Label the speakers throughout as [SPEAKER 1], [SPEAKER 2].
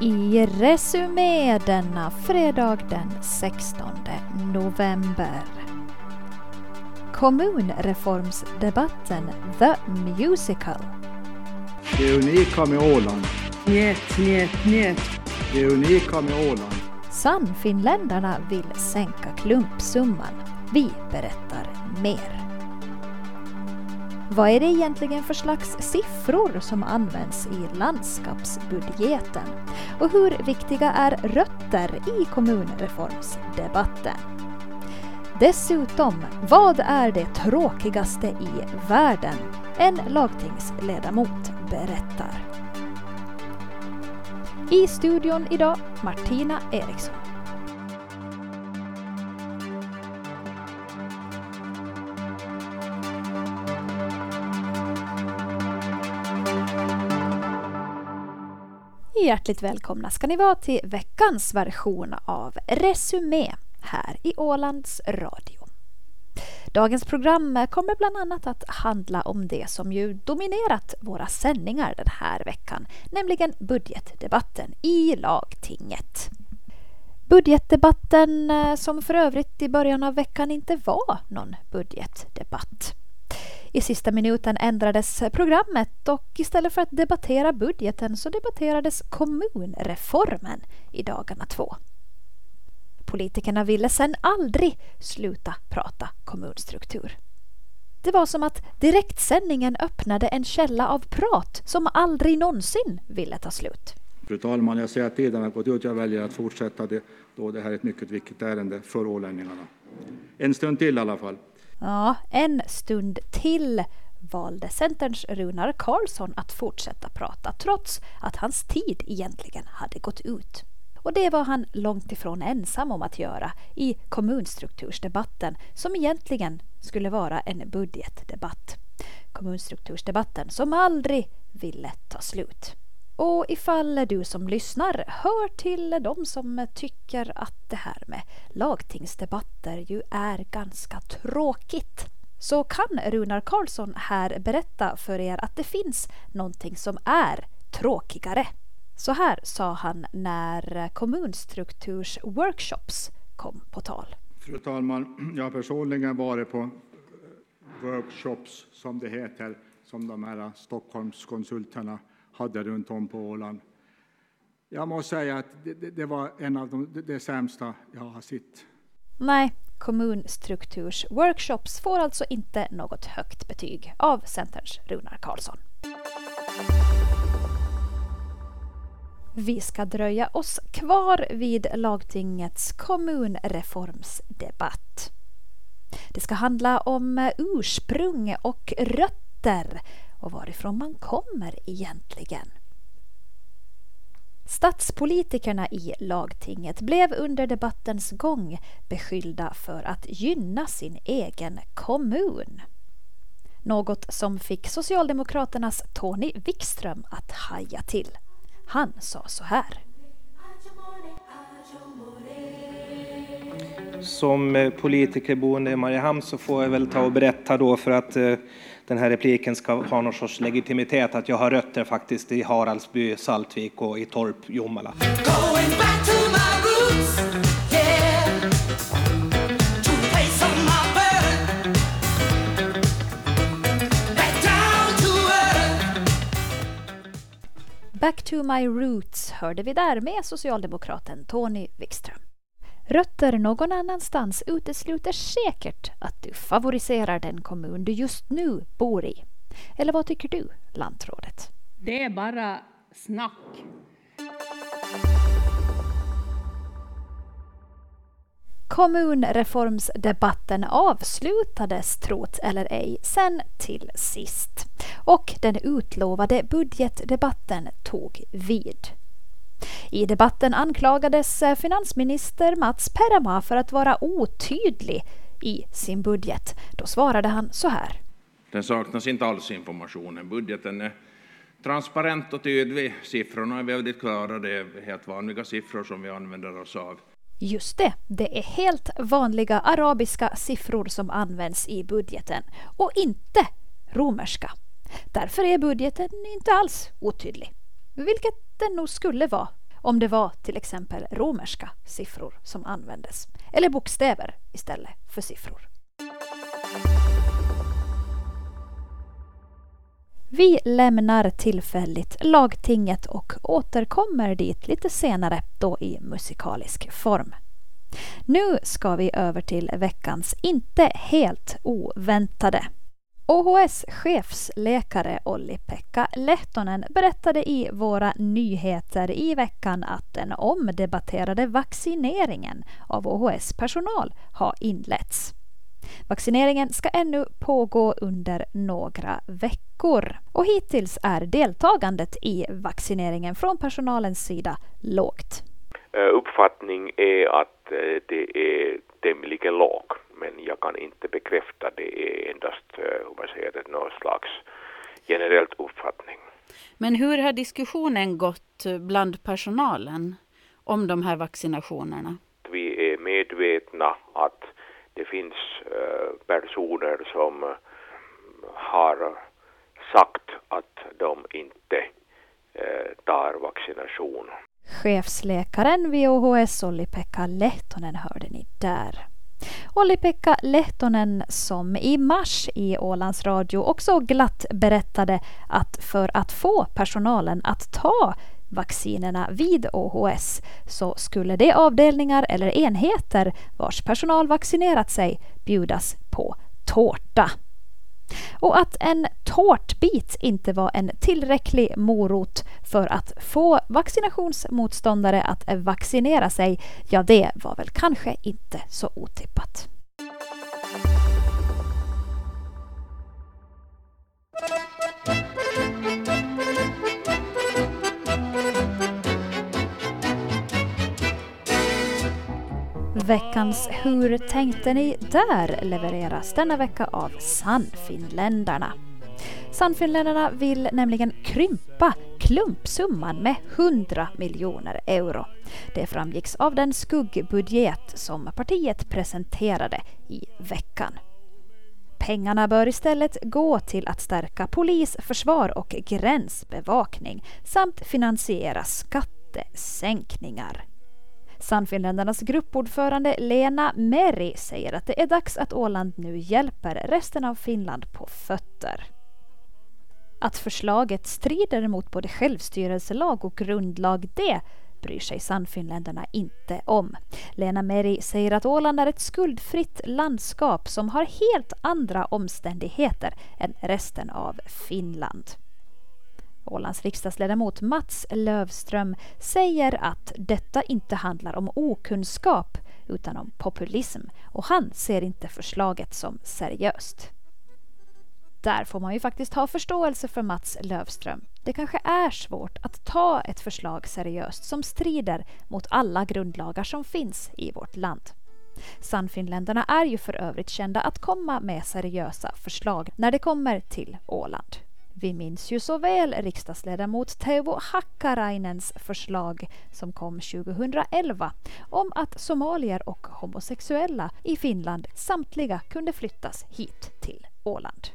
[SPEAKER 1] i Resumé denna fredag den 16 november. Kommunreformsdebatten The Musical.
[SPEAKER 2] Det unika med Åland.
[SPEAKER 3] Njet, njet, njet.
[SPEAKER 2] Det unika med Åland.
[SPEAKER 1] Sannfinländarna vill sänka klumpsumman. Vi berättar mer. Vad är det egentligen för slags siffror som används i landskapsbudgeten? Och hur viktiga är rötter i kommunreformsdebatten? Dessutom, vad är det tråkigaste i världen? En lagtingsledamot berättar. I studion idag Martina Eriksson. Hjärtligt välkomna ska ni vara till veckans version av Resumé här i Ålands Radio. Dagens program kommer bland annat att handla om det som ju dominerat våra sändningar den här veckan, nämligen budgetdebatten i lagtinget. Budgetdebatten eh, som för övrigt i början av veckan inte var någon budgetdebatt. I sista minuten ändrades programmet och istället för att debattera budgeten så debatterades kommunreformen i dagarna två. Politikerna ville sedan aldrig sluta prata kommunstruktur. Det var som att direktsändningen öppnade en källa av prat som aldrig någonsin ville ta slut.
[SPEAKER 2] Fru talman, jag ser att tiden har gått ut. Jag väljer att fortsätta det, då det här är ett mycket viktigt ärende för ålänningarna. En stund till i alla fall.
[SPEAKER 1] Ja, en stund till valde Centerns Runar Karlsson att fortsätta prata trots att hans tid egentligen hade gått ut. Och det var han långt ifrån ensam om att göra i kommunstruktursdebatten som egentligen skulle vara en budgetdebatt. Kommunstruktursdebatten som aldrig ville ta slut. Och ifall du som lyssnar hör till de som tycker att det här med lagtingsdebatter ju är ganska tråkigt så kan Runar Karlsson här berätta för er att det finns någonting som är tråkigare. Så här sa han när kommunstruktursworkshops kom på tal.
[SPEAKER 2] Fru talman, jag har personligen varit på workshops, som det heter, som de här Stockholmskonsulterna hade runt om på Åland. Jag måste säga att det, det, det var en av de det sämsta jag har sett.
[SPEAKER 1] Nej, kommunstruktursworkshops får alltså inte något högt betyg av Centerns Runar Karlsson. Vi ska dröja oss kvar vid lagtingets kommunreformsdebatt. Det ska handla om ursprung och rötter och varifrån man kommer egentligen. Statspolitikerna i lagtinget blev under debattens gång beskyllda för att gynna sin egen kommun. Något som fick Socialdemokraternas Tony Wikström att haja till. Han sa så här.
[SPEAKER 4] Som eh, politiker boende i Mariehamn så får jag väl ta och berätta då för att eh, den här repliken ska ha någon sorts legitimitet att jag har rötter faktiskt i Haraldsby, Saltvik och i Torp, Jomala.
[SPEAKER 1] Back to my roots hörde vi där med socialdemokraten Tony Wikström. Rötter någon annanstans utesluter säkert att du favoriserar den kommun du just nu bor i. Eller vad tycker du, lantrådet?
[SPEAKER 3] Det är bara snack.
[SPEAKER 1] Kommunreformsdebatten avslutades, trot eller ej, sen till sist. Och den utlovade budgetdebatten tog vid. I debatten anklagades eh, finansminister Mats Perama för att vara otydlig i sin budget. Då svarade han så här.
[SPEAKER 5] Den saknas inte alls informationen. Budgeten är transparent och tydlig. Siffrorna är väldigt klara. Det är helt vanliga siffror som vi använder oss av.
[SPEAKER 1] Just det, det är helt vanliga arabiska siffror som används i budgeten och inte romerska. Därför är budgeten inte alls otydlig, vilket den nog skulle vara om det var till exempel romerska siffror som användes, eller bokstäver istället för siffror. Vi lämnar tillfälligt lagtinget och återkommer dit lite senare, då i musikalisk form. Nu ska vi över till veckans inte helt oväntade. OHS chefsläkare Olli-Pekka Lehtonen berättade i våra nyheter i veckan att den omdebatterade vaccineringen av OHS personal har inletts. Vaccineringen ska ännu pågå under några veckor och hittills är deltagandet i vaccineringen från personalens sida lågt.
[SPEAKER 6] Eh, uppfattning är att eh, det är tämligen lågt men jag kan inte bekräfta det är endast eh, hur man säger det, någon slags generellt uppfattning.
[SPEAKER 7] Men hur har diskussionen gått bland personalen om de här vaccinationerna?
[SPEAKER 6] Vi är medvetna att det finns personer som har sagt att de inte tar vaccination.
[SPEAKER 1] Chefsläkaren vid OHS Olli-Pekka Lehtonen hörde ni där. Olli-Pekka Lehtonen som i mars i Ålands Radio också glatt berättade att för att få personalen att ta vaccinerna vid OHS så skulle de avdelningar eller enheter vars personal vaccinerat sig bjudas på tårta. Och att en tårtbit inte var en tillräcklig morot för att få vaccinationsmotståndare att vaccinera sig, ja det var väl kanske inte så otippat. Veckans Hur tänkte ni där levereras denna vecka av Sannfinländarna. Sannfinländarna vill nämligen krympa klumpsumman med 100 miljoner euro. Det framgicks av den skuggbudget som partiet presenterade i veckan. Pengarna bör istället gå till att stärka polis, försvar och gränsbevakning samt finansiera skattesänkningar. Sannfinländarnas gruppordförande Lena Meri säger att det är dags att Åland nu hjälper resten av Finland på fötter. Att förslaget strider mot både självstyrelselag och grundlag, det bryr sig Sannfinländarna inte om. Lena Meri säger att Åland är ett skuldfritt landskap som har helt andra omständigheter än resten av Finland. Ålands riksdagsledamot Mats Lövström säger att detta inte handlar om okunskap utan om populism och han ser inte förslaget som seriöst. Där får man ju faktiskt ha förståelse för Mats Lövström. Det kanske är svårt att ta ett förslag seriöst som strider mot alla grundlagar som finns i vårt land. Sannfinländarna är ju för övrigt kända att komma med seriösa förslag när det kommer till Åland. Vi minns ju så väl riksdagsledamot Teuvo Hakkarainens förslag som kom 2011 om att somalier och homosexuella i Finland samtliga kunde flyttas hit Åland.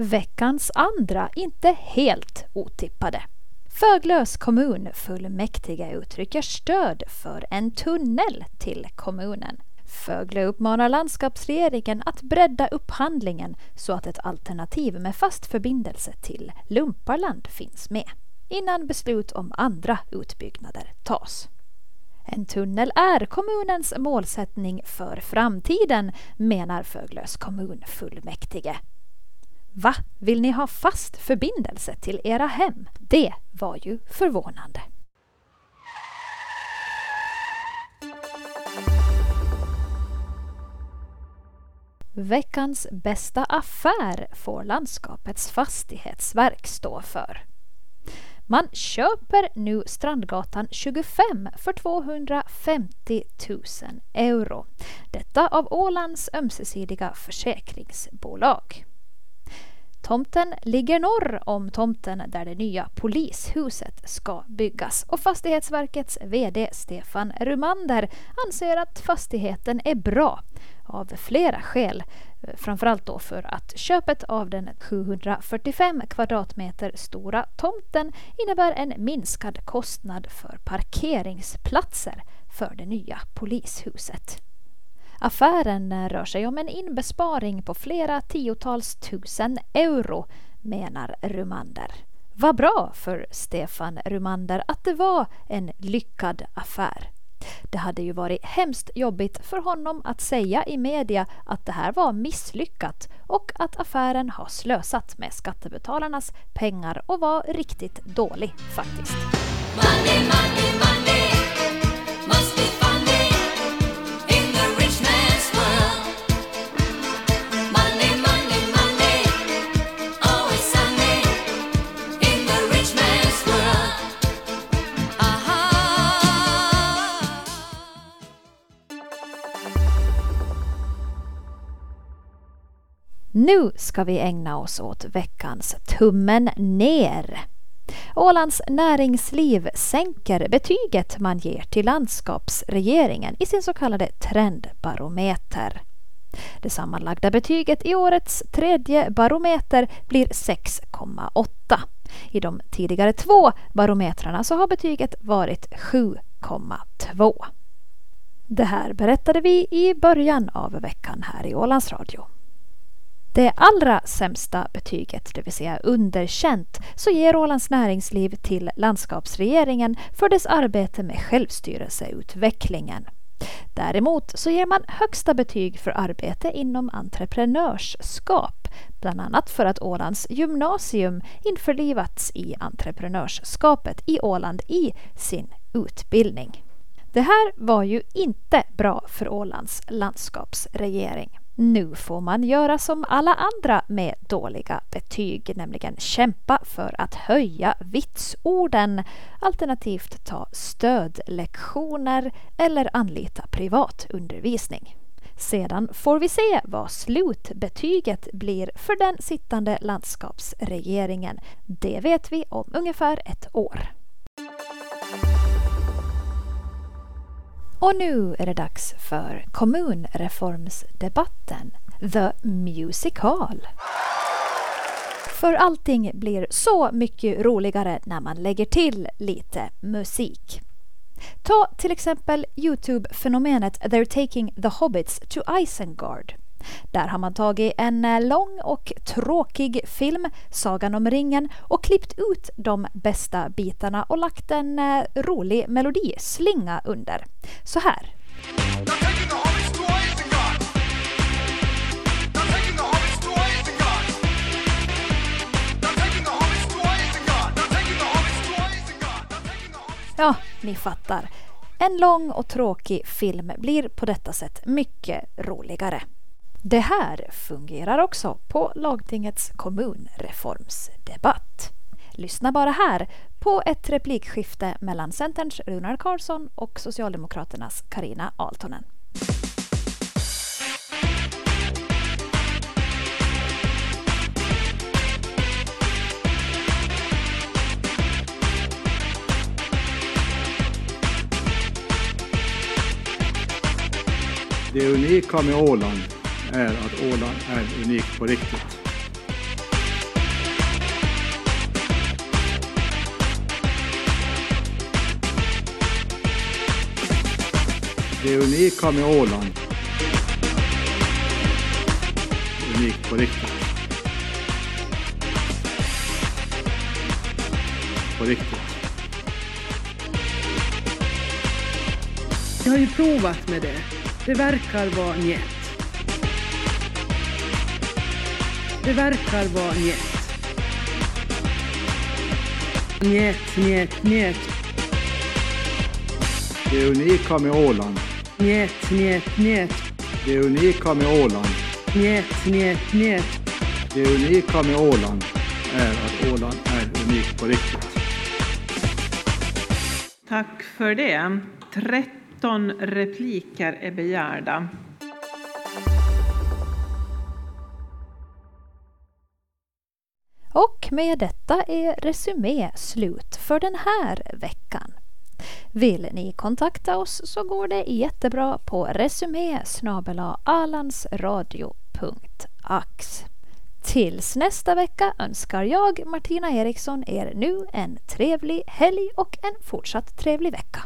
[SPEAKER 1] Veckans andra, inte helt otippade. Föglös kommunfullmäktige uttrycker stöd för en tunnel till kommunen. Fögle uppmanar landskapsregeringen att bredda upphandlingen så att ett alternativ med fast förbindelse till Lumparland finns med innan beslut om andra utbyggnader tas. En tunnel är kommunens målsättning för framtiden, menar Föglös kommunfullmäktige. Va, vill ni ha fast förbindelse till era hem? Det var ju förvånande. Veckans bästa affär får landskapets fastighetsverk stå för. Man köper nu Strandgatan 25 för 250 000 euro. Detta av Ålands ömsesidiga försäkringsbolag. Tomten ligger norr om tomten där det nya polishuset ska byggas och Fastighetsverkets VD Stefan Rumander anser att fastigheten är bra av flera skäl. Eh, framförallt då för att köpet av den 745 kvadratmeter stora tomten innebär en minskad kostnad för parkeringsplatser för det nya polishuset. Affären rör sig om en inbesparing på flera tiotals tusen euro, menar Rumander. Vad bra för Stefan Rumander att det var en lyckad affär. Det hade ju varit hemskt jobbigt för honom att säga i media att det här var misslyckat och att affären har slösat med skattebetalarnas pengar och var riktigt dålig faktiskt. Money, money. Nu ska vi ägna oss åt veckans tummen ner. Ålands näringsliv sänker betyget man ger till landskapsregeringen i sin så kallade trendbarometer. Det sammanlagda betyget i årets tredje barometer blir 6,8. I de tidigare två barometrarna så har betyget varit 7,2. Det här berättade vi i början av veckan här i Ålands Radio. Det allra sämsta betyget, det vill säga underkänt, så ger Ålands Näringsliv till landskapsregeringen för dess arbete med självstyrelseutvecklingen. Däremot så ger man högsta betyg för arbete inom entreprenörskap, bland annat för att Ålands gymnasium införlivats i entreprenörskapet i Åland i sin utbildning. Det här var ju inte bra för Ålands landskapsregering. Nu får man göra som alla andra med dåliga betyg, nämligen kämpa för att höja vitsorden alternativt ta stödlektioner eller anlita privatundervisning. Sedan får vi se vad slutbetyget blir för den sittande landskapsregeringen. Det vet vi om ungefär ett år. Och nu är det dags för kommunreformsdebatten, The Musical. För allting blir så mycket roligare när man lägger till lite musik. Ta till exempel Youtube-fenomenet They're taking the hobbits to Isengard. Där har man tagit en eh, lång och tråkig film, Sagan om ringen, och klippt ut de bästa bitarna och lagt en eh, rolig melodislinga under. Så här. Ja, ni fattar. En lång och tråkig film blir på detta sätt mycket roligare. Det här fungerar också på lagtingets kommunreformsdebatt. Lyssna bara här på ett replikskifte mellan Centerns Runar Karlsson och Socialdemokraternas Karina Altonen.
[SPEAKER 2] Det unika med Åland är att Åland är unikt på riktigt. Det unika med Åland unikt på riktigt. På riktigt.
[SPEAKER 3] Jag har ju provat med det. Det verkar vara njet. Det verkar vara njet. Njet, njet, njet.
[SPEAKER 2] Det unika med Åland.
[SPEAKER 3] Njet, njet, njet.
[SPEAKER 2] Det unika med Åland.
[SPEAKER 3] Njet, njet, njet.
[SPEAKER 2] Det unika med Åland är att Åland är unikt på riktigt.
[SPEAKER 8] Tack för det. 13 repliker är begärda.
[SPEAKER 1] Och med detta är Resumé slut för den här veckan. Vill ni kontakta oss så går det jättebra på resumé alandsradio.ax. Tills nästa vecka önskar jag, Martina Eriksson, er nu en trevlig helg och en fortsatt trevlig vecka.